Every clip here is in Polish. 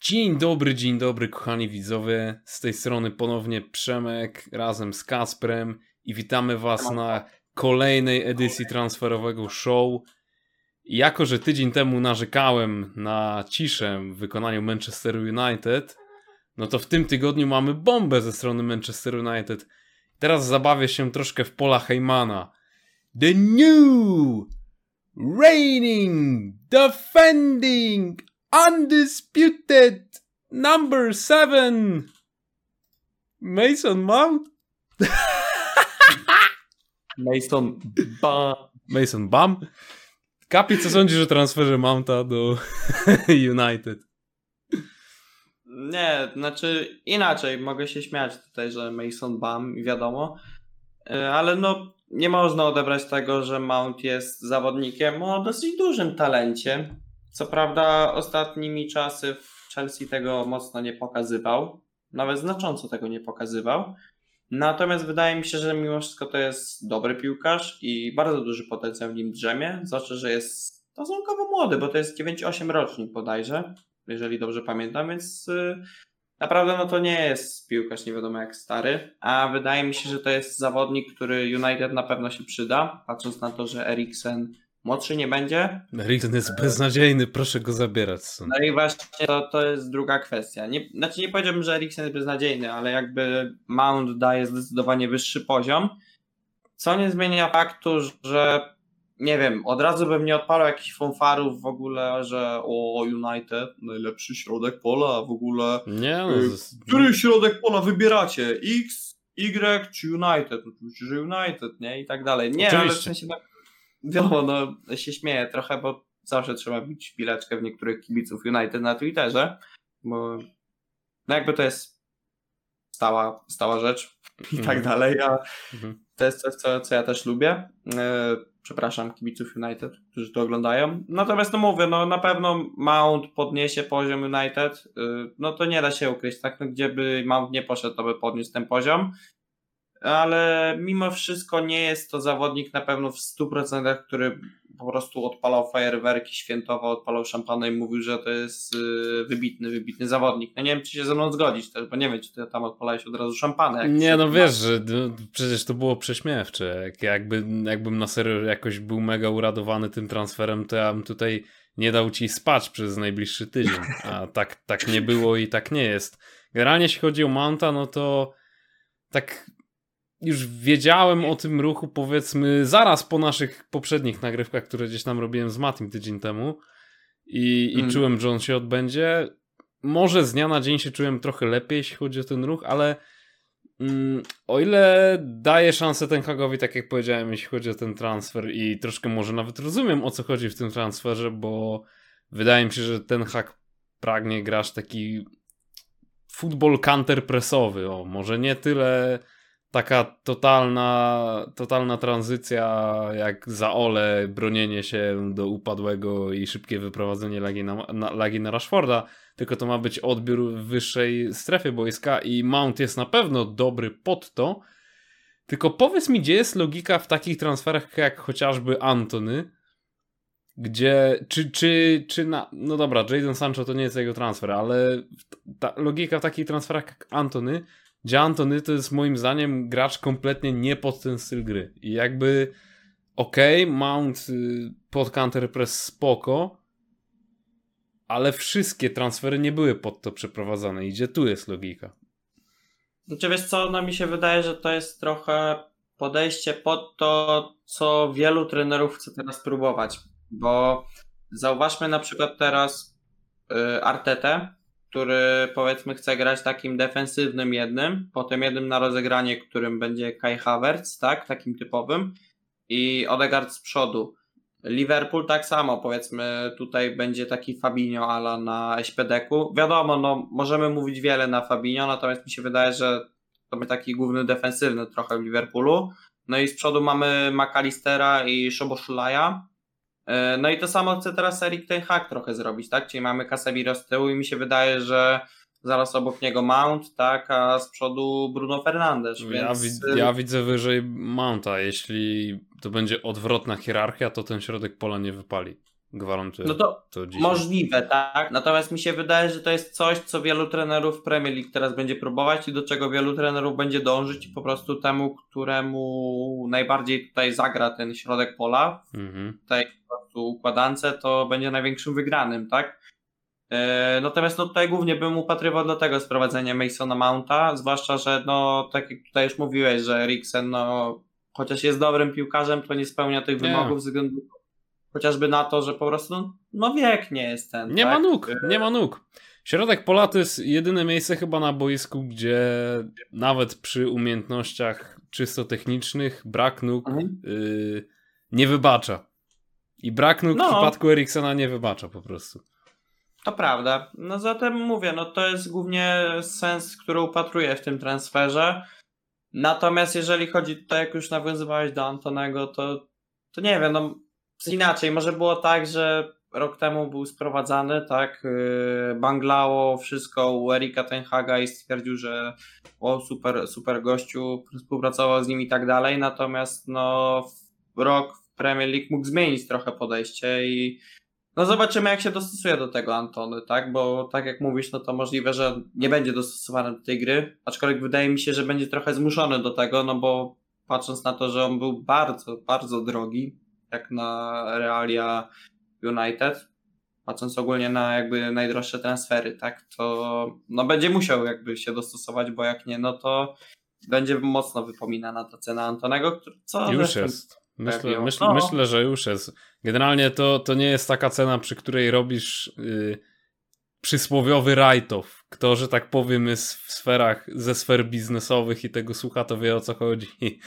Dzień dobry, dzień dobry, kochani widzowie. Z tej strony ponownie Przemek razem z Kasprem i witamy Was na kolejnej edycji transferowego show. Jako, że tydzień temu narzekałem na ciszę w wykonaniu Manchester United, no to w tym tygodniu mamy bombę ze strony Manchester United. Teraz zabawię się troszkę w pola Heymana. The new reigning, defending, undisputed number seven Mason Mount. Mason Bam. Mason Bam. Kapi, co sądzisz o transferze Mounta do United? Nie, znaczy inaczej, mogę się śmiać tutaj, że Mason Bam, wiadomo, e, ale no nie można odebrać tego, że Mount jest zawodnikiem o dosyć dużym talencie. Co prawda ostatnimi czasy w Chelsea tego mocno nie pokazywał, nawet znacząco tego nie pokazywał. Natomiast wydaje mi się, że mimo wszystko to jest dobry piłkarz i bardzo duży potencjał w nim drzemie, zwłaszcza, że jest stosunkowo młody, bo to jest 9-8 rocznik bodajże, jeżeli dobrze pamiętam, więc y, naprawdę no to nie jest piłkarz nie wiadomo jak stary, a wydaje mi się, że to jest zawodnik, który United na pewno się przyda, patrząc na to, że Eriksen młodszy nie będzie. Eriksen jest beznadziejny, proszę go zabierać. Stąd. No i właśnie to, to jest druga kwestia. Nie, znaczy nie powiedziałbym, że Eriksen jest beznadziejny, ale jakby Mount daje zdecydowanie wyższy poziom, co nie zmienia faktu, że nie wiem, od razu bym nie odpalał jakichś fanfarów w ogóle, że o United, najlepszy środek pola, w ogóle Nie, no, Y, który środek pola wybieracie? X, Y czy United? Oczywiście, że United, nie? I tak dalej. Nie, ale w Oczywiście. sensie, no, wiadomo, no, się śmieję trochę, bo zawsze trzeba bić pileczkę w niektórych kibiców United na Twitterze, bo no jakby to jest stała, stała rzecz i tak Mhm. dalej, a Mhm. to jest coś, co, co ja też lubię. E, Przepraszam kibiców United, którzy to oglądają. Natomiast no mówię, no na pewno Mount podniesie poziom United. E, No to nie da się ukryć, tak? No, gdzie by Mount nie poszedł, to by podniósł ten poziom. Ale mimo wszystko nie jest to zawodnik na pewno w 100%, który po prostu odpalał fajerwerki, świętował, odpalał szampana i mówił, że to jest e, wybitny, wybitny zawodnik. No nie wiem, czy się ze mną zgodzić też, bo nie wiem, czy ty tam odpalałeś od razu szampana. jak Nie, no wiesz, że no, przecież to było prześmiewcze. Jak, jakby, jakbym na serio jakoś był mega uradowany tym transferem, to ja bym tutaj nie dał ci spać przez najbliższy tydzień. A tak, tak nie było i tak nie jest. Generalnie jeśli chodzi o Mounta, no to tak już wiedziałem o tym ruchu powiedzmy zaraz po naszych poprzednich nagrywkach, które gdzieś tam robiłem z Matim tydzień temu i, i Mm. czułem, że on się odbędzie. Może z dnia na dzień się czułem trochę lepiej, jeśli chodzi o ten ruch, ale mm, o ile daję szansę Ten Hagowi, tak jak powiedziałem, jeśli chodzi o ten transfer i troszkę może nawet rozumiem o co chodzi w tym transferze, bo wydaje mi się, że Ten Hag pragnie grać taki futbol counterpressowy, o może nie tyle taka totalna, totalna tranzycja jak za Ole, bronienie się do upadłego i szybkie wyprowadzenie lagi na, na, lagi na Rashforda, tylko to ma być odbiór w wyższej strefie boiska i Mount jest na pewno dobry pod to, tylko powiedz mi, gdzie jest logika w takich transferach jak chociażby Antony, gdzie, czy, czy, czy na, no dobra, Jadon Sancho to nie jest jego transfer, ale ta logika w takich transferach jak Antony, gdzie Antony to jest moim zdaniem gracz kompletnie nie pod ten styl gry. I jakby okej, Mount y, pod counterpress spoko, ale wszystkie transfery nie były pod to przeprowadzane. I gdzie tu jest logika? Znaczy wiesz co, no mi się wydaje, że to jest trochę podejście pod to, co wielu trenerów chce teraz próbować. Bo zauważmy na przykład teraz y, Artetę, który powiedzmy chce grać takim defensywnym jednym, potem jednym na rozegranie, którym będzie Kai Havertz, tak, takim typowym i Odegaard z przodu. Liverpool tak samo, powiedzmy tutaj będzie taki Fabinho ala na SPD-ku. Wiadomo, no możemy mówić wiele na Fabinho, natomiast mi się wydaje, że to będzie taki główny defensywny trochę w Liverpoolu. No i z przodu mamy McAllistera i Szoboszulaja. E, No i to samo chce teraz Erik Ten Hag trochę zrobić, tak? Czyli mamy Casemiro z tyłu i mi się wydaje, że zaraz obok niego Mount, tak? A z przodu Bruno Fernandes, Ja, więc... wi- ja widzę wyżej Mounta. Jeśli to będzie odwrotna hierarchia, to ten środek pola nie wypali. Gwarantuje. No to, to dzisiaj. możliwe, tak. Natomiast mi się wydaje, że to jest coś, co wielu trenerów Premier League teraz będzie próbować i do czego wielu trenerów będzie dążyć i po prostu temu, któremu najbardziej tutaj zagra ten środek pola Mhm. w tej po prostu układance, to będzie największym wygranym, tak? E, Natomiast no tutaj głównie bym upatrywał do tego sprowadzenia Masona Mounta, zwłaszcza, że no tak jak tutaj już mówiłeś, że Eriksen no chociaż jest dobrym piłkarzem, to nie spełnia tych Nie. wymogów ze względu chociażby na to, że po prostu no, no wiek nie jest ten. Nie tak? ma nóg, nie ma nóg. Środek pola to jest jedyne miejsce chyba na boisku, gdzie nawet przy umiejętnościach czysto technicznych brak nóg Mhm. yy, nie wybacza. I brak nóg w No. przypadku Eriksona nie wybacza po prostu. To prawda. No zatem mówię, no to jest głównie sens, który upatruję w tym transferze. Natomiast jeżeli chodzi tutaj, jak już nawiązywałeś do Antonego, to, to nie wiem, no inaczej, może było tak, że rok temu był sprowadzany, tak, yy, Banglao, wszystko u Erika Tenhaga i stwierdził, że o super, super gościu, współpracował z nim i tak dalej, natomiast no rok w Premier League mógł zmienić trochę podejście i no zobaczymy, jak się dostosuje do tego Antony, tak? Bo tak jak mówisz, no to możliwe, że nie będzie dostosowany do tej gry, aczkolwiek wydaje mi się, że będzie trochę zmuszony do tego, no bo patrząc na to, że on był bardzo, bardzo drogi, jak na realia United, patrząc ogólnie na jakby najdroższe transfery, tak? To no będzie musiał jakby się dostosować, bo jak nie, no to będzie mocno wypomina na to cena Antonego, co Już jest. Myślę, myślę, No. myślę, że już jest. Generalnie to, to nie jest taka cena, przy której robisz yy, przysłowiowy write-off. Kto, że tak powiem, jest w sferach, ze sfer biznesowych i tego słucha, to wie o co chodzi.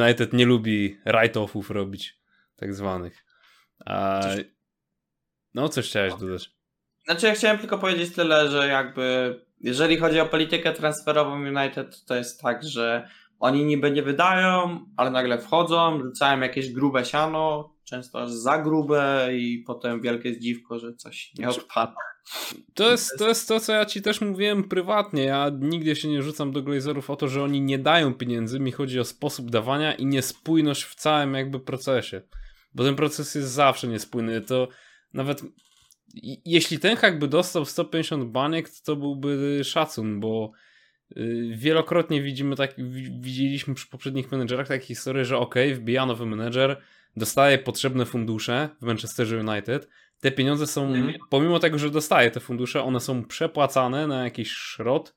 United nie lubi write-offów robić, tak zwanych. A... Coś- No, coś chciałeś dodać. Znaczy ja chciałem tylko powiedzieć tyle, że jakby jeżeli chodzi o politykę transferową United, to jest tak, że oni niby nie wydają, ale nagle wchodzą, rzucają jakieś grube siano, często aż za grube i potem wielkie zdziwko, że coś nie odpada. To jest, to jest to, co ja ci też mówiłem prywatnie. Ja nigdy się nie rzucam do Glazerów o to, że oni nie dają pieniędzy. Mi chodzi o sposób dawania i niespójność w całym jakby procesie. Bo ten proces jest zawsze niespójny. To nawet jeśli ten hak by dostał 150 baniek, to, byłby szacun, bo y, wielokrotnie widzimy tak, wi- widzieliśmy przy poprzednich menedżerach takie historie, że ok, wbija nowy menedżer, dostaje potrzebne fundusze w Manchesterze United, te pieniądze są, Mhm. pomimo tego, że dostaje te fundusze, one są przepłacane na jakiś szrot,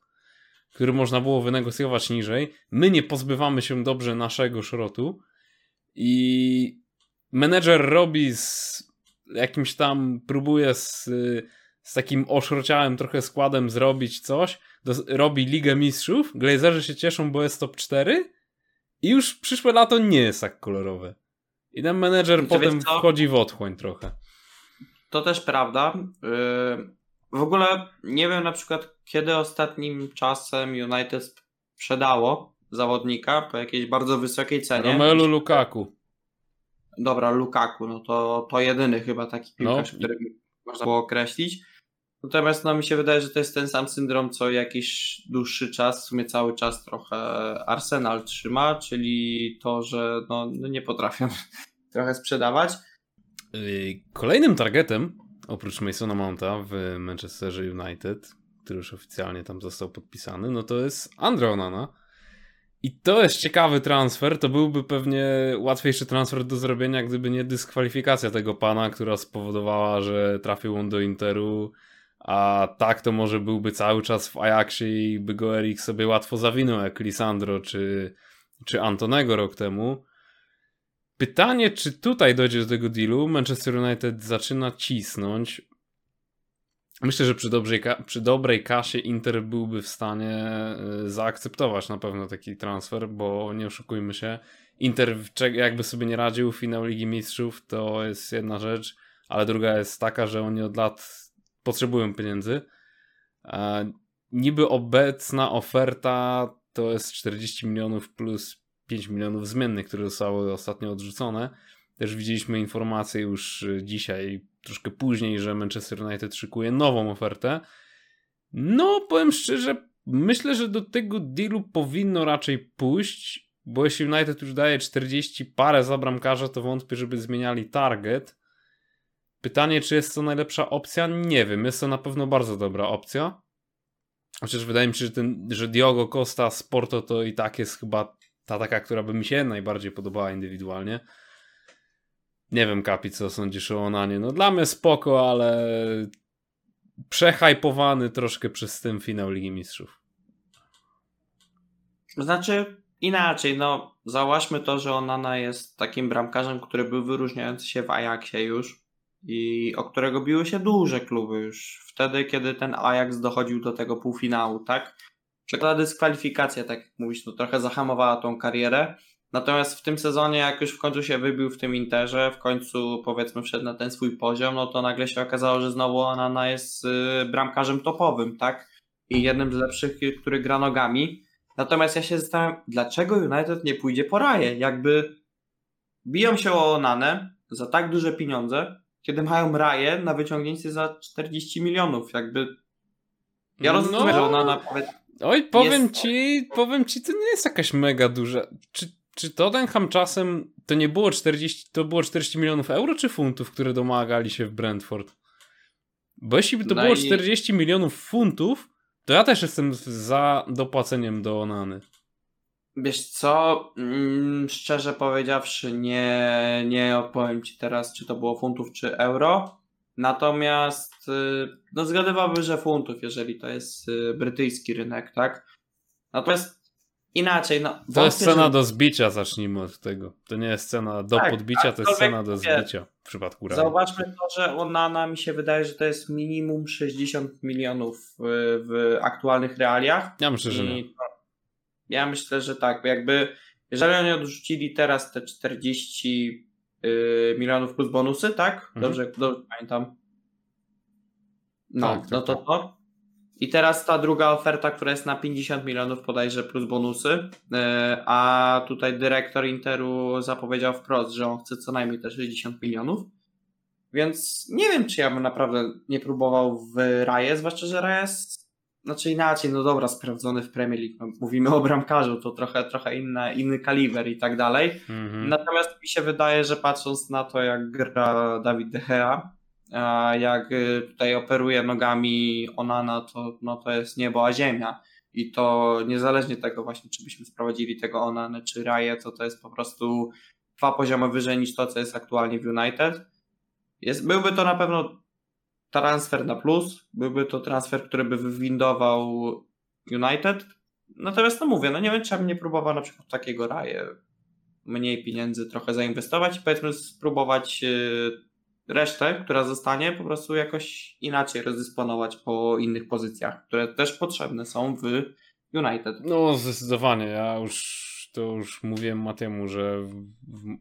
który można było wynegocjować niżej. My nie pozbywamy się dobrze naszego szrotu i menedżer robi z jakimś tam, próbuje z, z takim oszrociałym trochę składem zrobić coś, do, robi Ligę Mistrzów, Glazerzy się cieszą, bo jest top 4 i już przyszłe lato nie jest tak kolorowe. I ten menedżer To potem wchodzi w otchłań trochę. To też prawda. Yy, W ogóle nie wiem na przykład kiedy ostatnim czasem United sprzedało zawodnika po jakiejś bardzo wysokiej cenie. Romelu Lukaku. Dobra, Lukaku, no to, to jedyny chyba taki piłkarz, No. który można było określić. Natomiast no, mi się wydaje, że to jest ten sam syndrom, co jakiś dłuższy czas, w sumie cały czas trochę Arsenal trzyma, czyli to, że no, no nie potrafią trochę sprzedawać. Yy, Kolejnym targetem, oprócz Masona Mounta w Manchesterze United, który już oficjalnie tam został podpisany, no to jest Andre Onana. I to jest ciekawy transfer. To byłby pewnie łatwiejszy transfer do zrobienia, gdyby nie dyskwalifikacja tego pana, która spowodowała, że trafił on do Interu. A tak to może byłby cały czas w Ajaxie i by go Erik sobie łatwo zawinął, jak Lisandro czy, czy Antonego rok temu. Pytanie, czy tutaj dojdzie do tego dealu? Manchester United zaczyna cisnąć. Myślę, że przy, dobrej przy dobrej kasie Inter byłby w stanie y, zaakceptować na pewno taki transfer, bo nie oszukujmy się. Inter jakby sobie nie radził w finał Ligi Mistrzów, to jest jedna rzecz, ale druga jest taka, że oni od lat potrzebują pieniędzy. E, niby obecna oferta to jest 40 milionów plus 5 milionów zmiennych, które zostały ostatnio odrzucone. Też widzieliśmy informację już y, dzisiaj, troszkę później, że Manchester United szykuje nową ofertę. No, powiem szczerze, myślę, że do tego dealu powinno raczej pójść, bo jeśli United już daje 40 parę za bramkarza, to wątpię, żeby zmieniali target. pytanie, czy jest to najlepsza opcja? Nie wiem, jest to na pewno bardzo dobra opcja. Chociaż wydaje mi się, że, ten, że Diogo Costa z Porto to i tak jest chyba ta taka, która by mi się najbardziej podobała indywidualnie. Nie wiem, Kapi, co sądzisz o Onanie. No dla mnie spoko, ale przehajpowany troszkę przez ten finał Ligi Mistrzów. Znaczy inaczej, no zauważmy to, że Onana jest takim bramkarzem, który był wyróżniający się w Ajaxie już i o którego biły się duże kluby już wtedy, kiedy ten Ajax dochodził do tego półfinału, tak? Ta dyskwalifikacja, tak jak mówisz, no trochę zahamowała tą karierę. Natomiast w tym sezonie, jak już w końcu się wybił w tym Interze, w końcu powiedzmy wszedł na ten swój poziom, no to nagle się okazało, że znowu Onana jest y, bramkarzem topowym, tak? I jednym z lepszych, który gra nogami. Natomiast ja się zastanawiam, dlaczego United nie pójdzie po raje? Jakby biją się o Onanę za tak duże pieniądze, kiedy mają raje na wyciągnięcie za 40 milionów. Jakby ja rozumiem, no, że Onana powie... Oj, powiem jest... ci, powiem ci, to nie jest jakaś mega duża. Czy, czy Tottenham czasem to nie było 40, to było 40 milionów euro czy funtów, które domagali się w Brentford? Bo jeśli by to no było i... 40 milionów funtów, to ja też jestem za dopłaceniem do Onany. Wiesz co, mm, szczerze powiedziawszy, nie, nie odpowiem ci teraz, czy to było funtów, czy euro. Natomiast y, no zgadywałbym, że funtów, jeżeli to jest y, brytyjski rynek, tak? Natomiast inaczej, no. To jest cena że... do zbicia, zacznijmy od tego. To nie jest cena do tak, podbicia, to jest cena do zbicia w przypadku Real. Zauważmy to, że Onana mi się wydaje, że to jest minimum 60 milionów w, w aktualnych realiach. Ja myślę, że nie. Ja myślę, że tak. Jakby, jeżeli oni odrzucili teraz te 40 yy, milionów plus bonusy, tak? Mhm. Dobrze, mhm. dobrze pamiętam. No, tak, tak, no to tak. to. I teraz ta druga oferta, która jest na 50 milionów podajże plus bonusy, yy, a tutaj dyrektor Interu zapowiedział wprost, że on chce co najmniej te 60 milionów. Więc nie wiem, czy ja bym naprawdę nie próbował w Raje, zwłaszcza, że Rajes znaczy inaczej, no dobra, sprawdzony w Premier League, no, mówimy o bramkarzu, to trochę, trochę inne, inny kaliber i tak dalej. Mm-hmm. Natomiast mi się wydaje, że patrząc na to, jak gra Dawid De Gea, a jak y, tutaj operuje nogami Onana, to, no to jest niebo a ziemia. I to niezależnie tego właśnie, czy byśmy sprowadzili tego Onany czy Raje, to to jest po prostu dwa poziomy wyżej niż to, co jest aktualnie w United. Jest, byłby to na pewno transfer na plus, byłby to transfer, który by wywindował United. Natomiast no mówię, no nie wiem, czy bym nie próbował na przykład takiego raje, mniej pieniędzy trochę zainwestować i powiedzmy spróbować y, resztę, która zostanie, po prostu jakoś inaczej rozdysponować po innych pozycjach, które też potrzebne są w United. No zdecydowanie, ja już to już mówiłem Matemu, że w,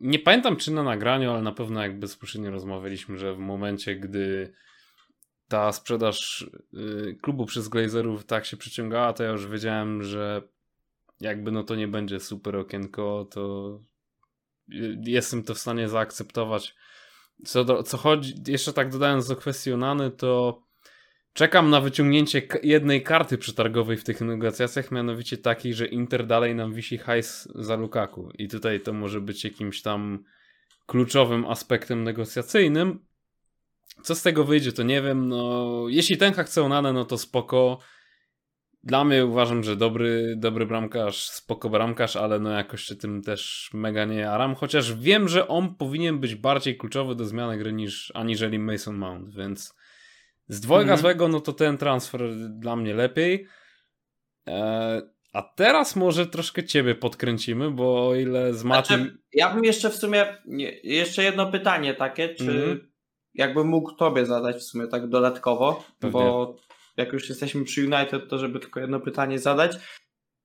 nie pamiętam czy na nagraniu, ale na pewno jak bezpośrednio rozmawialiśmy, że w momencie, gdy ta sprzedaż y, klubu przez Glazerów tak się przyciągała, to ja już wiedziałem, że jakby no to nie będzie super okienko, to jestem to w stanie zaakceptować. Co, do, co chodzi, jeszcze tak dodając do kwestii Onany, to Czekam na wyciągnięcie jednej karty przetargowej w tych negocjacjach, mianowicie takiej, że Inter dalej nam wisi hajs za Lukaku. I tutaj to może być jakimś tam kluczowym aspektem negocjacyjnym. Co z tego wyjdzie, to nie wiem. No, jeśli ten chce Onanę, no to spoko. Dla mnie uważam, że dobry, dobry bramkarz, spoko bramkarz, ale no jakoś się tym też mega nie jaram. Chociaż wiem, że on powinien być bardziej kluczowy do zmiany gry niż aniżeli Mason Mount, więc z dwojga mm. złego, no to ten transfer dla mnie lepiej. E, a teraz może troszkę ciebie podkręcimy, bo o ile z. Znaczy, ja bym jeszcze w sumie, jeszcze jedno pytanie takie, czy mm. jakbym mógł tobie zadać w sumie tak dodatkowo, Pewnie. bo jak już jesteśmy przy United, to żeby tylko jedno pytanie zadać.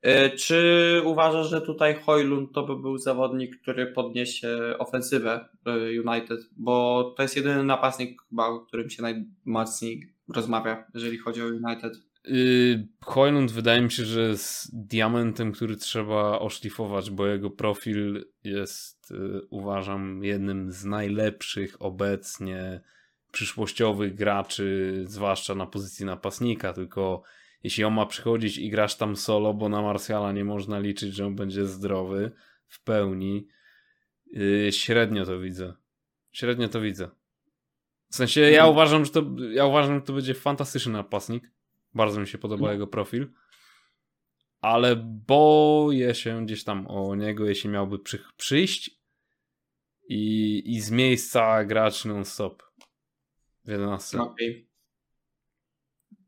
E, czy uważasz, że tutaj Hojlund to by był zawodnik, który podniesie ofensywę e, United? Bo to jest jedyny napastnik chyba, o którym się najmocniej rozmawia, jeżeli chodzi o United. Yy, Hojlund wydaje mi się, że jest diamentem, który trzeba oszlifować, bo jego profil jest, yy, uważam, jednym z najlepszych obecnie przyszłościowych graczy, zwłaszcza na pozycji napastnika, tylko jeśli on ma przychodzić i grasz tam solo, bo na Marsjala nie można liczyć, że on będzie zdrowy w pełni, yy, średnio to widzę. Średnio to widzę. W sensie ja mhm. uważam, że to, ja uważam, że to będzie fantastyczny napastnik. Bardzo mi się podoba no. jego profil. Ale boję się gdzieś tam o niego, jeśli miałby przy, przyjść i, i z miejsca grać non-stop w 11. Okay.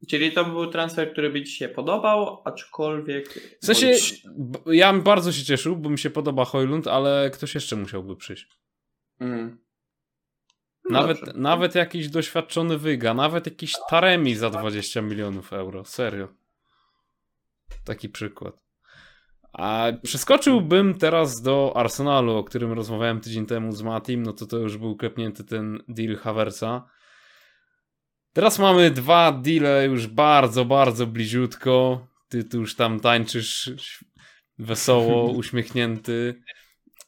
Czyli to był transfer, który by Ci się podobał, aczkolwiek. W sensie, ja bardzo się cieszył, bo mi się podoba Hojlund, ale ktoś jeszcze musiałby przyjść. Mm. No nawet, nawet jakiś doświadczony wyga, nawet jakiś Taremi za 20 milionów euro. Serio. Taki przykład. A przeskoczyłbym teraz do Arsenalu, o którym rozmawiałem tydzień temu z Matim, no to to już był klepnięty ten deal Haversa. Teraz mamy dwa deale już bardzo, bardzo bliziutko. Ty tu już tam tańczysz wesoło, uśmiechnięty.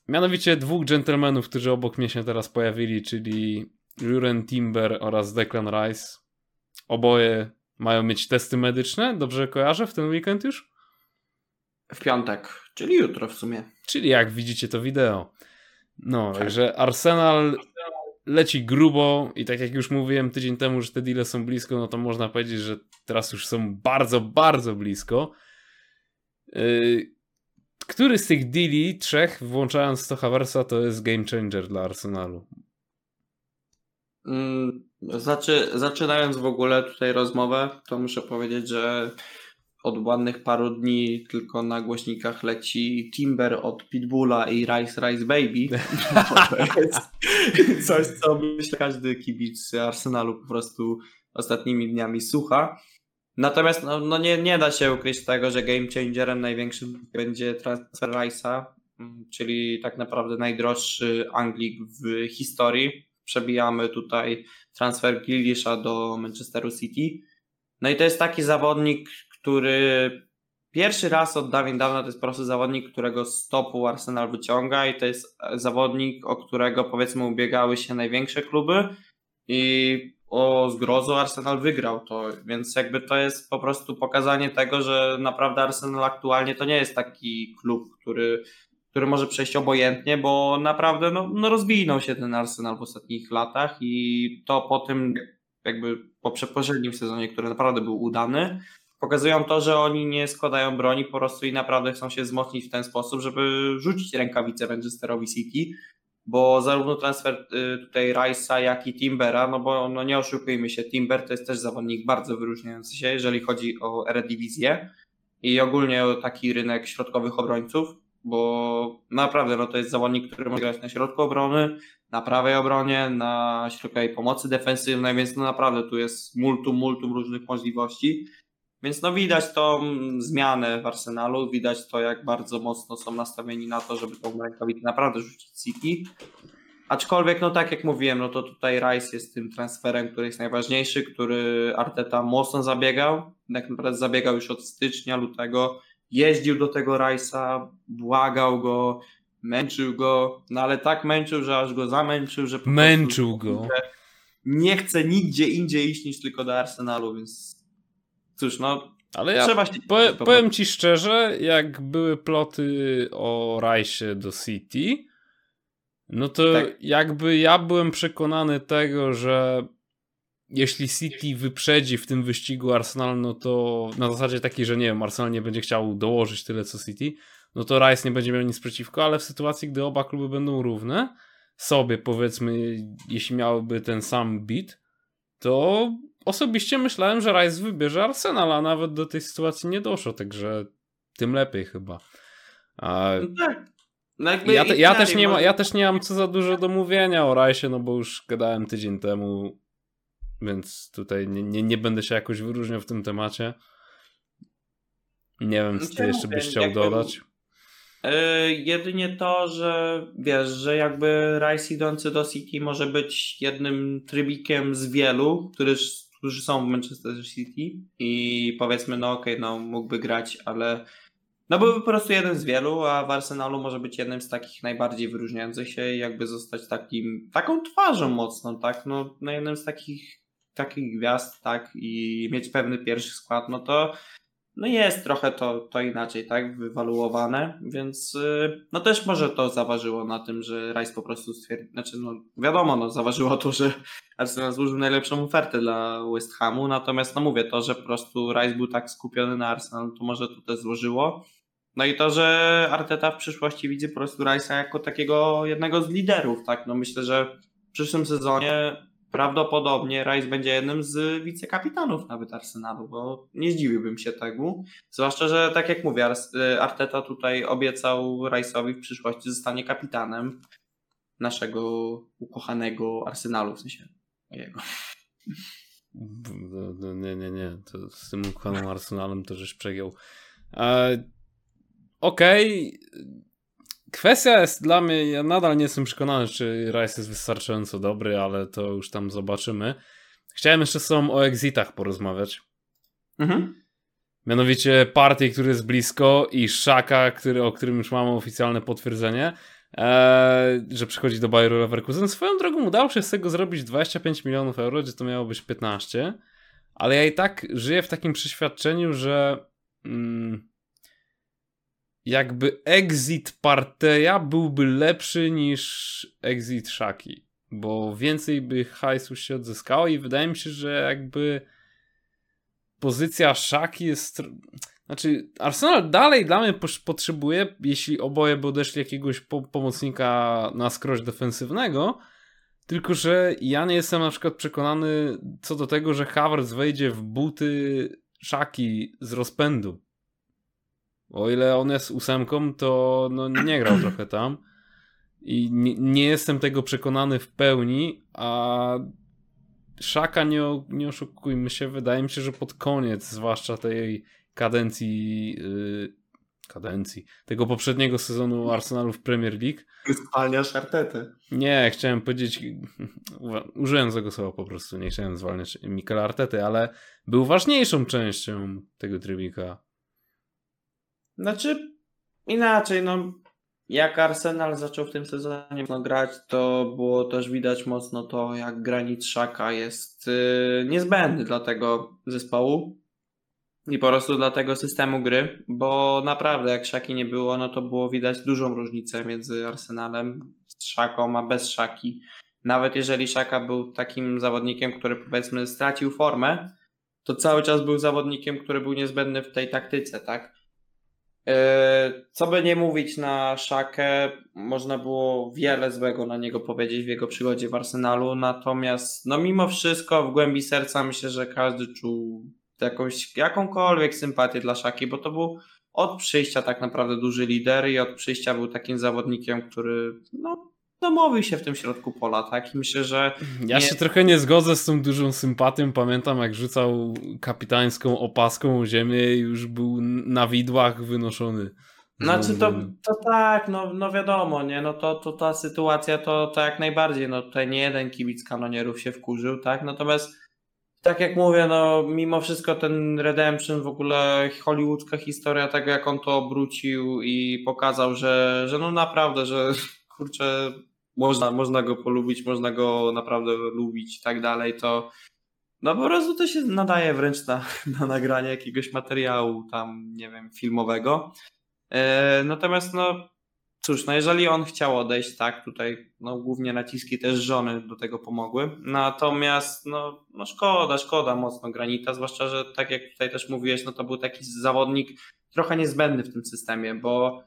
Mianowicie dwóch dżentelmenów, którzy obok mnie się teraz pojawili, czyli Juren Timber oraz Declan Rice. Oboje mają mieć testy medyczne, dobrze kojarzę, w ten weekend już? W piątek, czyli jutro w sumie. Czyli jak widzicie to wideo. No, tak. także Arsenal leci grubo i tak jak już mówiłem tydzień temu, że te deale są blisko, no to można powiedzieć, że teraz już są bardzo, bardzo blisko. Yy, który z tych deali, trzech, włączając to Haversa, to jest game changer dla Arsenalu? Mm, znaczy, zaczynając w ogóle tutaj rozmowę, to muszę powiedzieć, że od ładnych paru dni tylko na głośnikach leci Timber od Pitbulla i Rice Rice Baby. to jest coś, co myślę każdy kibic Arsenalu po prostu ostatnimi dniami słucha. Natomiast no, no nie, nie da się ukryć tego, że game changerem największym będzie transfer Rice'a, mm, czyli tak naprawdę najdroższy Anglik w historii. Przebijamy tutaj transfer Grealisha do Manchesteru City. No i to jest taki zawodnik, który pierwszy raz od dawien dawna to jest po prostu zawodnik, którego stopu Arsenal wyciąga i to jest zawodnik, o którego powiedzmy ubiegały się największe kluby i o zgrozu Arsenal wygrał to, więc jakby to jest po prostu pokazanie tego, że naprawdę Arsenal aktualnie to nie jest taki klub, który, który może przejść obojętnie, bo naprawdę no, no rozwinął się ten Arsenal w ostatnich latach i to po tym jakby po poprzednim sezonie, który naprawdę był udany, pokazują to, że oni nie składają broni po prostu i naprawdę chcą się wzmocnić w ten sposób, żeby rzucić rękawice Manchesterowi City, bo zarówno transfer y, tutaj Rice'a, jak i Timbera, no bo no nie oszukujmy się, Timber to jest też zawodnik bardzo wyróżniający się, jeżeli chodzi o Eredivisie i ogólnie o taki rynek środkowych obrońców, bo naprawdę no to jest zawodnik, który może grać na środku obrony, na prawej obronie, na środkowej pomocy defensywnej, więc no naprawdę tu jest multum, multum różnych możliwości. Więc no widać tą zmianę w Arsenalu, widać to jak bardzo mocno są nastawieni na to, żeby tą rękawicę naprawdę rzucić City. Aczkolwiek, no tak jak mówiłem, no to tutaj Rice jest tym transferem, który jest najważniejszy, który Arteta mocno zabiegał. Tak naprawdę zabiegał już od stycznia, lutego. Jeździł do tego Rice'a, błagał go, męczył go, no ale tak męczył, że aż go zamęczył, że po Męczył go. Nie chce nigdzie indziej iść niż tylko do Arsenalu, więc cóż, no. Ale ja trzeba się... Powie, powiem ci szczerze, jak były ploty o rajsie do City, no to tak. jakby ja byłem przekonany tego, że jeśli City wyprzedzi w tym wyścigu Arsenal, no to na zasadzie takiej, że nie wiem, Arsenal nie będzie chciał dołożyć tyle co City, no to Rice nie będzie miał nic przeciwko, ale w sytuacji, gdy oba kluby będą równe, sobie powiedzmy, jeśli miałyby ten sam beat, to osobiście myślałem, że Rice wybierze Arsenal, a nawet do tej sytuacji nie doszło, także tym lepiej chyba. A... No tak. No ja, te, ja, też nie ma, ja też nie mam co za dużo do mówienia o Rajsie, no bo już gadałem tydzień temu, więc tutaj nie, nie, nie będę się jakoś wyróżniał w tym temacie. Nie wiem, co ty jeszcze byś chciał dodać. Yy, jedynie to, że wiesz, że jakby Rice idący do City może być jednym trybikiem z wielu, który którzy są w Manchester City i powiedzmy, no okej, okay, no mógłby grać, ale no byłby po prostu jeden z wielu, a w Arsenalu może być jednym z takich najbardziej wyróżniających się i jakby zostać takim, taką twarzą mocną, tak, no, no jednym z takich takich gwiazd, tak, i mieć pewny pierwszy skład, no to no jest trochę to, to inaczej, tak, wywaluowane, więc y, no też może to zaważyło na tym, że Rice po prostu stwierdził, znaczy no wiadomo, no zaważyło to, że Arsenal złożył najlepszą ofertę dla West Hamu, natomiast no mówię, to, że po prostu Rice był tak skupiony na Arsenal, to może to też złożyło. No i to, że Arteta w przyszłości widzi po prostu Rice'a jako takiego jednego z liderów, tak, no myślę, że w przyszłym sezonie prawdopodobnie Rice będzie jednym z wicekapitanów nawet Arsenalu, bo nie zdziwiłbym się tego. Zwłaszcza, że tak jak mówię, Arteta tutaj obiecał Rice'owi w przyszłości zostanie kapitanem naszego ukochanego Arsenalu, w sensie jego. Nie, nie, nie. To z tym ukochanym Arsenalem to żeś przegiął. E, Okej. Okay Kwestia jest dla mnie, ja nadal nie jestem przekonany, czy Rice jest wystarczająco dobry, ale to już tam zobaczymy. Chciałem jeszcze z tobą o exitach porozmawiać. Mhm. Mianowicie partii, który jest blisko i Szaka, który, o którym już mamy oficjalne potwierdzenie, ee, że przychodzi do Bayeru Leverkusen. Swoją drogą udało się z tego zrobić 25 milionów euro, gdzie to miało być 15, ale ja i tak żyję w takim przeświadczeniu, że mm, jakby exit Parteja byłby lepszy niż exit Shaki, bo więcej by hajsu się odzyskało i wydaje mi się, że jakby pozycja Shaki jest... Znaczy, Arsenal dalej dla mnie potrzebuje, jeśli oboje by odeszli jakiegoś po pomocnika na skroś defensywnego, tylko, że ja nie jestem na przykład przekonany co do tego, że Havertz wejdzie w buty Szaki z rozpędu. O ile on jest ósemką, to no, nie grał trochę tam. I nie, nie, jestem tego przekonany w pełni, a Szaka, nie, nie oszukujmy się, wydaje mi się, że pod koniec, zwłaszcza tej kadencji, yy, kadencji, tego poprzedniego sezonu Arsenalu w Premier League. Zwalniasz Artetę. Nie, chciałem powiedzieć, użyłem tego słowa po prostu, nie chciałem zwalniać Mikela Artety, ale był ważniejszą częścią tego trybika. Znaczy, inaczej, no. Jak Arsenal zaczął w tym sezonie no, grać, to było też widać mocno to, jak granit Szaka jest yy, niezbędny dla tego zespołu i po prostu dla tego systemu gry, bo naprawdę jak Szaki nie było, no to było widać dużą różnicę między Arsenalem z Szaką, a bez Szaki. Nawet jeżeli Szaka był takim zawodnikiem, który powiedzmy stracił formę, to cały czas był zawodnikiem, który był niezbędny w tej taktyce, tak? E, co by nie mówić na Szakę, można było wiele złego na niego powiedzieć w jego przygodzie w Arsenalu, natomiast no mimo wszystko w głębi serca myślę, że każdy czuł jakąś, jakąkolwiek sympatię dla Szaki, bo to był od przyjścia tak naprawdę duży lider i od przyjścia był takim zawodnikiem, który no, domowił się w tym środku pola, tak? I myślę, że. Ja nie... się trochę nie zgodzę z tą dużą sympatią. Pamiętam, jak rzucał kapitańską opaską o ziemię i już był na widłach wynoszony. Znaczy to, to tak, no, no wiadomo, nie, no to, to ta sytuacja to, to jak najbardziej, no tutaj nie jeden kibic kanonierów się wkurzył, tak, natomiast tak jak mówię, no mimo wszystko ten Redemption, w ogóle hollywoodzka historia tego jak on to obrócił i pokazał, że, że no naprawdę, że kurczę, można, można go polubić, można go naprawdę lubić i tak dalej, to no po prostu to się nadaje wręcz na, na nagranie jakiegoś materiału tam, nie wiem, filmowego. E, natomiast no cóż, no jeżeli on chciał odejść, tak, tutaj no głównie naciski też żony do tego pomogły. Natomiast no, no szkoda, szkoda mocno Granita, zwłaszcza, że tak jak tutaj też mówiłeś, no to był taki zawodnik trochę niezbędny w tym systemie, bo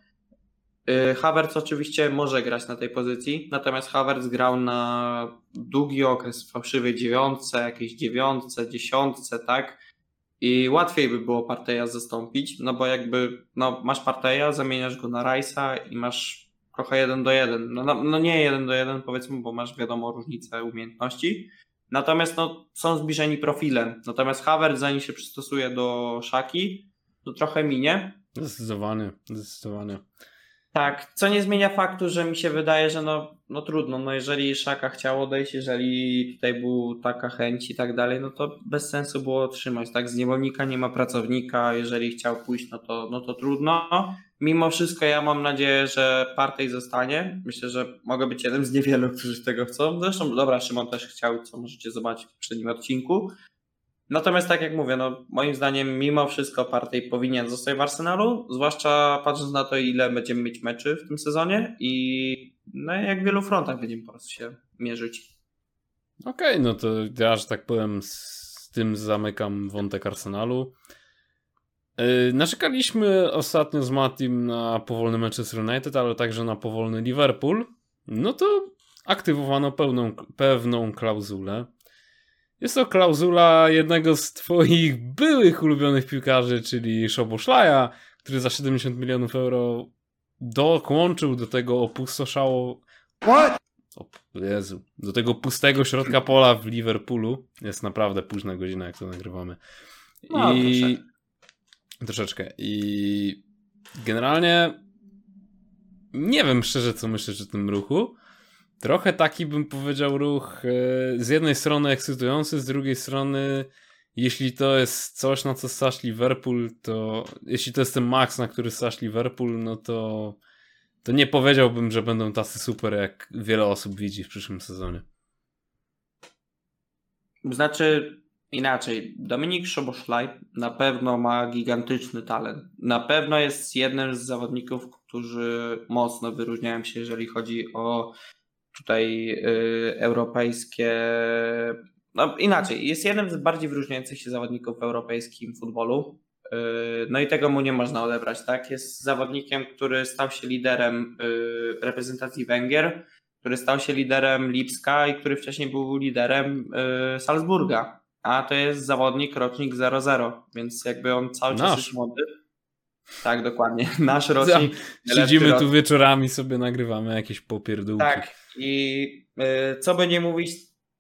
Havertz oczywiście może grać na tej pozycji, natomiast Havertz grał na długi okres w fałszywej dziewiątce, jakiejś dziewiątce, dziesiątce, tak? I łatwiej by było Parteja zastąpić, no bo jakby no, masz Parteja, zamieniasz go na Rice'a i masz trochę jeden do jeden. No, no, no nie jeden do jeden powiedzmy, bo masz wiadomo różnicę umiejętności. Natomiast no, są zbliżeni profilem. Natomiast Havertz zanim się przystosuje do Szaki, to trochę minie. Zdecydowanie, zdecydowanie. Tak, co nie zmienia faktu, że mi się wydaje, że no, no trudno, no jeżeli Szaka chciał odejść, jeżeli tutaj był taka chęć i tak dalej, no to bez sensu było trzymać, tak, z niewolnika nie ma pracownika, jeżeli chciał pójść, no to, no to trudno. Mimo wszystko ja mam nadzieję, że Partej zostanie, myślę, że mogę być jednym z niewielu, którzy tego chcą, zresztą dobra, Szymon też chciał, co możecie zobaczyć w poprzednim odcinku, Natomiast tak jak mówię, no moim zdaniem mimo wszystko Partey powinien zostać w Arsenalu, zwłaszcza patrząc na to, ile będziemy mieć meczy w tym sezonie i no jak w wielu frontach będziemy po prostu się mierzyć. Okej, okay, no to ja, że tak powiem, z tym zamykam wątek Arsenalu. Yy, narzekaliśmy ostatnio z Matim na powolny Manchester United, ale także na powolny Liverpool. No to aktywowano pełną, pewną klauzulę. Jest to klauzula jednego z twoich byłych ulubionych piłkarzy, czyli Szoboszlaja, który za 70 milionów euro dołączył do tego opustoszało... What? O Jezu. Do tego pustego środka pola w Liverpoolu. Jest naprawdę późna godzina, jak to nagrywamy. No, I... Troszeczkę. troszeczkę. I generalnie nie wiem szczerze, co myślisz o tym ruchu. Trochę taki bym powiedział ruch e, z jednej strony ekscytujący, z drugiej strony jeśli to jest coś, na co stać Liverpool, to jeśli to jest ten max, na który stać Liverpool, no to to nie powiedziałbym, że będą tacy super, jak wiele osób widzi w przyszłym sezonie. Znaczy inaczej, Dominik Szoboszlaj na pewno ma gigantyczny talent. Na pewno jest jednym z zawodników, którzy mocno wyróżniają się, jeżeli chodzi o tutaj y, europejskie. No inaczej, jest jednym z bardziej wyróżniających się zawodników w europejskim futbolu. Y, no i tego mu nie można odebrać, tak? Jest zawodnikiem, który stał się liderem y, reprezentacji Węgier, który stał się liderem Lipska i który wcześniej był liderem Salzburga. A to jest zawodnik rocznik 00, więc jakby on cały czas jest młody. Tak, dokładnie. Nasz rocznik. Siedzimy tu wieczorami, sobie nagrywamy jakieś popierdółki. Tak, i y, co by nie mówić,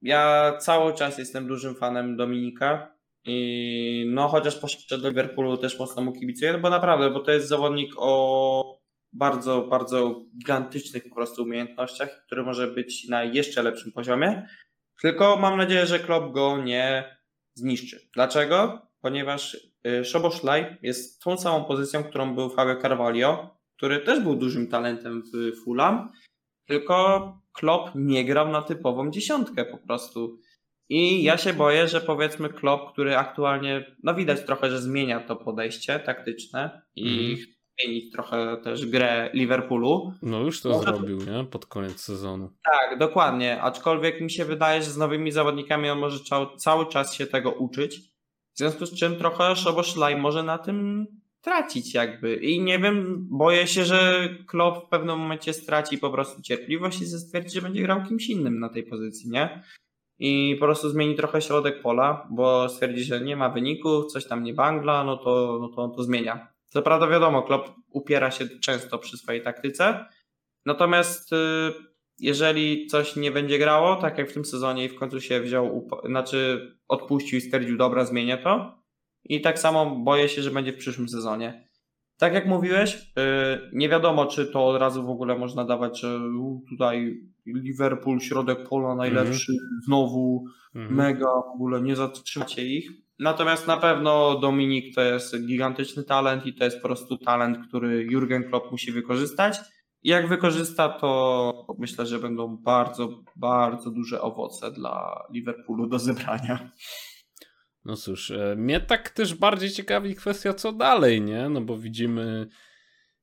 ja cały czas jestem dużym fanem Dominika. I no, chociaż poszedł do Liverpoolu, też mocno mu kibicuję, no bo naprawdę, bo to jest zawodnik o bardzo, bardzo gigantycznych po prostu umiejętnościach, który może być na jeszcze lepszym poziomie. Tylko mam nadzieję, że Klopp go nie zniszczy. Dlaczego? Ponieważ y, Szoboszlaj jest tą samą pozycją, którą był Fabio Carvalho, który też był dużym talentem w Fulham, tylko Klopp nie grał na typową dziesiątkę po prostu. I ja się boję, że powiedzmy Klopp, który aktualnie, no widać trochę, że zmienia to podejście taktyczne i mm. zmienić trochę też grę Liverpoolu. No już to no, zrobił, nie? Pod koniec sezonu. Tak, dokładnie. Aczkolwiek mi się wydaje, że z nowymi zawodnikami on może cały czas się tego uczyć. W związku z czym trochę Szoboszlaj może na tym tracić jakby. I nie wiem, boję się, że Klopp w pewnym momencie straci po prostu cierpliwość i stwierdzi, że będzie grał kimś innym na tej pozycji, nie? I po prostu zmieni trochę środek pola, bo stwierdzi, że nie ma wyników, coś tam nie bangla, no to, no to to zmienia. Co prawda wiadomo, Klopp upiera się często przy swojej taktyce, natomiast y, jeżeli coś nie będzie grało, tak jak w tym sezonie i w końcu się wziął, znaczy odpuścił i stwierdził, dobra, zmienię to, i tak samo boję się, że będzie w przyszłym sezonie. Tak jak mówiłeś, y, nie wiadomo, czy to od razu w ogóle można dawać, że tutaj Liverpool, środek pola najlepszy, mm -hmm. znowu mm -hmm. mega, w ogóle nie zatrzymacie ich. Natomiast na pewno Dominik to jest gigantyczny talent i to jest po prostu talent, który Jurgen Klopp musi wykorzystać. Jak wykorzysta, to myślę, że będą bardzo, bardzo duże owoce dla Liverpoolu do zebrania. No cóż, e, mnie tak też bardziej ciekawi kwestia co dalej, nie? No bo widzimy,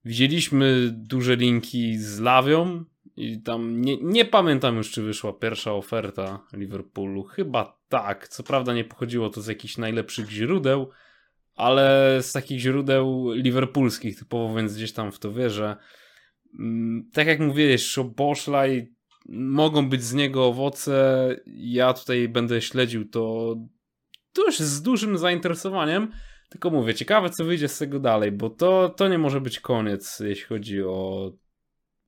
widzieliśmy duże linki z Lawią i tam nie, nie pamiętam już, czy wyszła pierwsza oferta Liverpoolu. Chyba tak. Co prawda nie pochodziło to z jakichś najlepszych źródeł, ale z takich źródeł liverpoolskich typowo, więc gdzieś tam w to wierzę. Mm, tak jak mówiłeś, Boszlaj mogą być z niego owoce. Ja tutaj będę śledził to dość z dużym zainteresowaniem. Tylko mówię, ciekawe co wyjdzie z tego dalej, bo to, to nie może być koniec, jeśli chodzi o,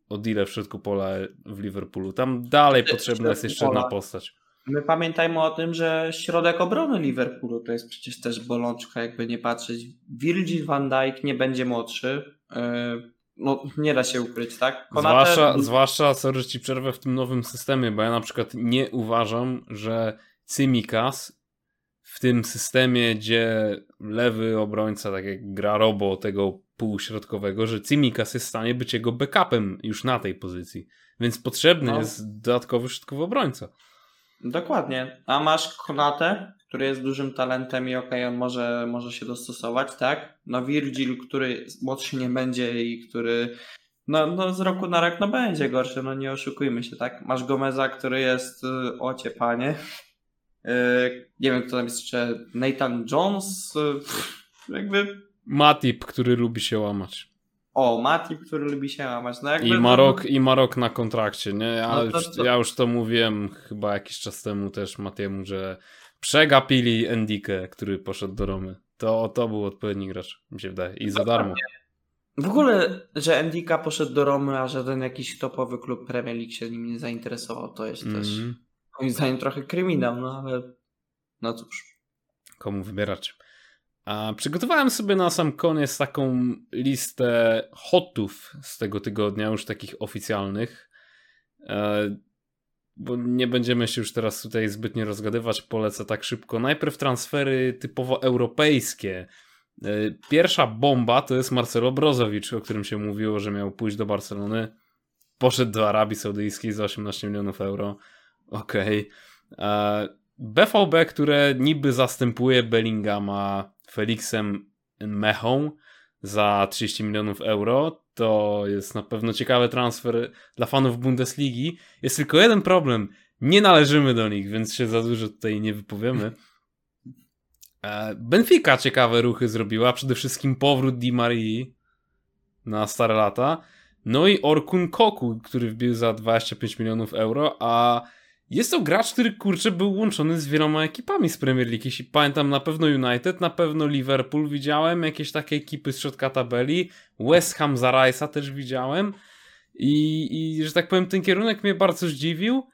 o deal w środku pola w Liverpoolu. Tam dalej potrzebna jest jeszcze jedna postać. My pamiętajmy o tym, że środek obrony Liverpoolu to jest przecież też bolączka, jakby nie patrzeć. Virgil van Dijk nie będzie młodszy. Yy, no, nie da się ukryć, tak? Konate... Zwłaszcza, zwłaszcza, sorry, ci przerwę w tym nowym systemie, bo ja na przykład nie uważam, że Cymikas w tym systemie, gdzie lewy obrońca, tak jak gra Robo tego półśrodkowego, że Cimikas jest w stanie być jego backupem już na tej pozycji. Więc potrzebny no. jest dodatkowy środkowy obrońca. Dokładnie. A masz Konatę, który jest dużym talentem i okej, okay, on może, może się dostosować, tak? No Virgil, który młodszy nie będzie i który no, no z roku na rok no będzie gorszy, no nie oszukujmy się, tak? Masz Gomeza, który jest y, ocie panie. Y, nie wiem, kto tam jest jeszcze. Nathan Jones. Y, jakby. Matip, który lubi się łamać. O, Matip, który lubi się łamać. No jakby, I Marok, i Marok na kontrakcie, nie? Ja, no to, to... ja już to mówiłem chyba jakiś czas temu też Matiemu, że przegapili Endikę, który poszedł do Romy. To, to był odpowiedni gracz, mi się wydaje. I za darmo. W ogóle, że Endika poszedł do Romy, a żaden jakiś topowy klub Premier League się nim nie zainteresował, to jest mm. też mhm. moim zdaniem trochę kryminał, no ale no cóż. Komu wybierać? A przygotowałem sobie na sam koniec taką listę hotów z tego tygodnia, już takich oficjalnych. Bo nie będziemy się już teraz tutaj zbytnio rozgadywać, polecę tak szybko. Najpierw transfery typowo europejskie. E, pierwsza bomba to jest Marcelo Brozowicz, o którym się mówiło, że miał pójść do Barcelony. Poszedł do Arabii Saudyjskiej za 18 milionów euro. Okej. Okay. E, BVB, które niby zastępuje Bellingama Felixem Mechą za 30 milionów euro, to jest na pewno ciekawy transfer dla fanów Bundesligi. Jest tylko jeden problem. Nie należymy do nich, więc się za dużo tutaj nie wypowiemy. E, Benfica ciekawe ruchy zrobiła, przede wszystkim powrót Di Marii na stare lata. No i Orkun Koku, który wbił za 25 milionów euro, a jest to gracz, który kurczę był łączony z wieloma ekipami z Premier League. Jeśli pamiętam, na pewno United, na pewno Liverpool widziałem, jakieś takie ekipy z środka tabeli. West Ham za Rice'a też widziałem. I, I, że tak powiem, ten kierunek mnie bardzo zdziwił.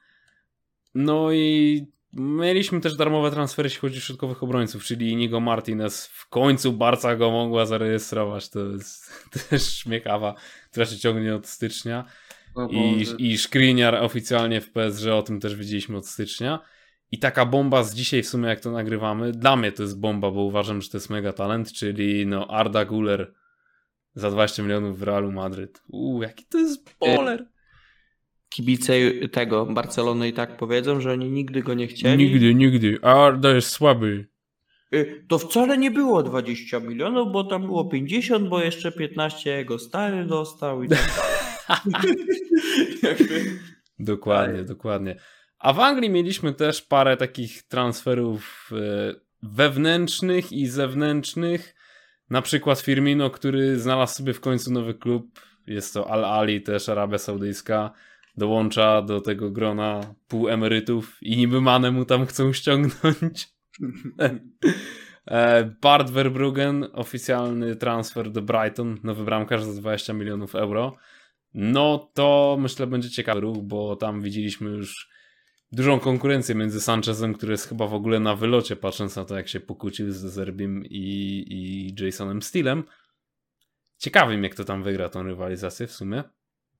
No i mieliśmy też darmowe transfery, jeśli chodzi o środkowych obrońców, czyli Inigo Martinez. W końcu Barca go mogła zarejestrować. To jest też śmiekawa, która się ciągnie od stycznia. I, I Skriniar oficjalnie w PSG, o tym też widzieliśmy od stycznia. I taka bomba z dzisiaj w sumie jak to nagrywamy, dla mnie to jest bomba, bo uważam, że to jest mega talent, czyli no Arda Guler za 20 milionów w Realu Madryt. Uuu, jaki to jest boler. Kibice tego Barcelony i tak powiedzą, że oni nigdy go nie chcieli. Nigdy, nigdy. Arda jest słaby. Y, to wcale nie było 20 milionów, bo tam było 50, bo jeszcze 15 jego stary dostał i tak dalej. Dokładnie, dokładnie. A w Anglii mieliśmy też parę takich transferów e, wewnętrznych i zewnętrznych. Na przykład Firmino, który znalazł sobie w końcu nowy klub. Jest to Al Ali, też Arabia Saudyjska. Dołącza do tego grona półemerytów i niby manę mu tam chcą ściągnąć. E, Bart Verbruggen, oficjalny transfer do Brighton, nowy bramkarz za 20 milionów euro. No to myślę będzie ciekawy ruch, bo tam widzieliśmy już dużą konkurencję między Sanchezem, który jest chyba w ogóle na wylocie, patrząc na to, jak się pokłócił z Zerbim i, i Jasonem Steelem. Ciekawym, jak to tam wygra tą rywalizację w sumie.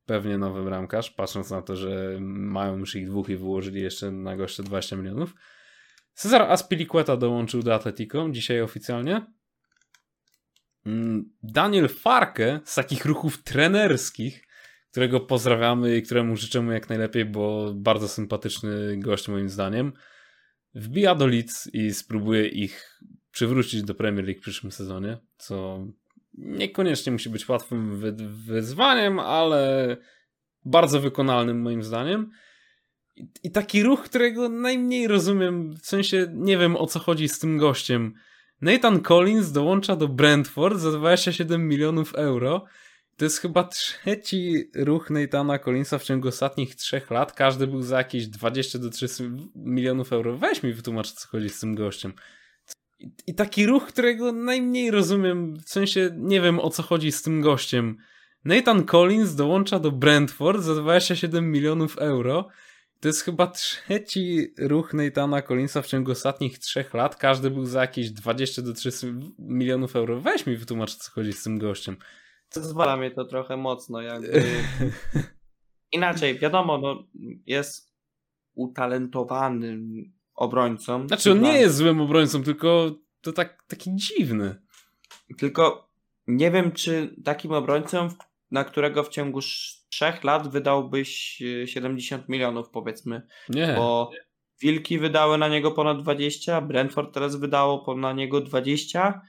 Pewnie nowy bramkarz, patrząc na to, że mają już ich dwóch i wyłożyli jeszcze na goście 20 milionów. Cezar Aspilicueta dołączył do Atletico dzisiaj oficjalnie. Mm, Daniel Farke z takich ruchów trenerskich którego pozdrawiamy i któremu życzymy jak najlepiej, bo bardzo sympatyczny gość moim zdaniem. Wbija do Leeds i spróbuje ich przywrócić do Premier League w przyszłym sezonie, co niekoniecznie musi być łatwym wyzwaniem, ale bardzo wykonalnym moim zdaniem. I taki ruch, którego najmniej rozumiem, w sensie nie wiem o co chodzi z tym gościem. Nathan Collins dołącza do Brentford za 27 milionów euro to jest chyba trzeci ruch Nathana Collinsa w ciągu ostatnich trzech lat. Każdy był za jakieś 20 do 30 milionów euro. Weź mi wytłumacz, co chodzi z tym gościem. I, taki ruch, którego najmniej rozumiem, w sensie nie wiem o co chodzi z tym gościem. Nathan Collins dołącza do Brentford za 27 milionów euro. To jest chyba trzeci ruch Nathana Collinsa w ciągu ostatnich trzech lat. Każdy był za jakieś 20 do 30 milionów euro. Weź mi wytłumacz, co chodzi z tym gościem. Zwala mnie to trochę mocno, jakby. Inaczej, wiadomo, no, jest utalentowanym obrońcą. Znaczy, on nie jest złym obrońcą, tylko to tak, taki dziwny. Tylko nie wiem, czy takim obrońcą, na którego w ciągu trzech lat wydałbyś 70 e, milionów, powiedzmy. Nie. Bo Wilki wydały na niego ponad 20, Brentford teraz wydało na niego 20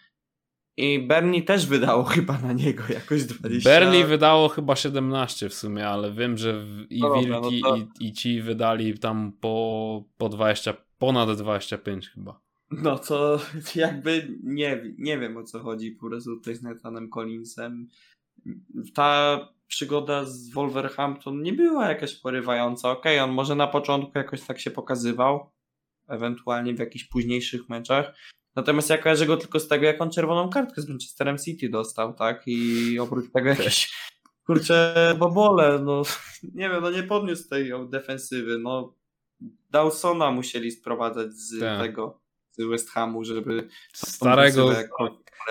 i Bernie też wydało chyba na niego jakoś 20. Bernie wydało chyba 17 w sumie, ale wiem, że i no dobra, Wilki no to... i, i ci wydali tam po, po 20, ponad 25 chyba. No to jakby nie, nie wiem o co chodzi po prostu tutaj z Nathanem Collinsem. Ta przygoda z Wolverhampton nie była jakaś porywająca. Okej, okay, on może na początku jakoś tak się pokazywał, ewentualnie w jakichś późniejszych meczach. Natomiast ja kojarzę go tylko z tego, jak on czerwoną kartkę z Manchesterem City dostał, tak? I oprócz tego jakieś kurczę bobole, no nie wiem, no nie podniósł tej defensywy, no Dawsona musieli sprowadzać z tak. tego z West Hamu, żeby starego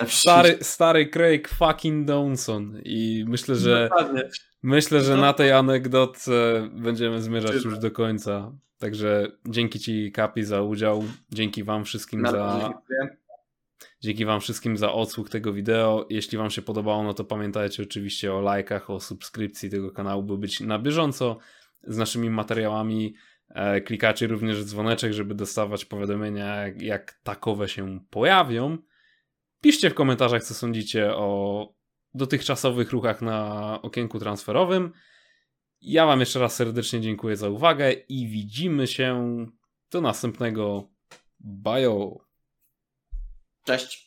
stary, stary Craig fucking Dawson i myślę, że Dokładnie. myślę, że no. na tej anegdotce będziemy zmierzać już do końca. Także dzięki Ci, Kapi, za udział. Dzięki Wam wszystkim za. Dzięki Wam wszystkim za odsłuch tego wideo. Jeśli Wam się podobało, no to pamiętajcie oczywiście o lajkach, o subskrypcji tego kanału, by być na bieżąco z naszymi materiałami. E, klikacie również dzwoneczek, żeby dostawać powiadomienia, jak takowe się pojawią. Piszcie w komentarzach, co sądzicie o dotychczasowych ruchach na okienku transferowym. Ja Wam jeszcze raz serdecznie dziękuję za uwagę i widzimy się do następnego. Bye. Cześć.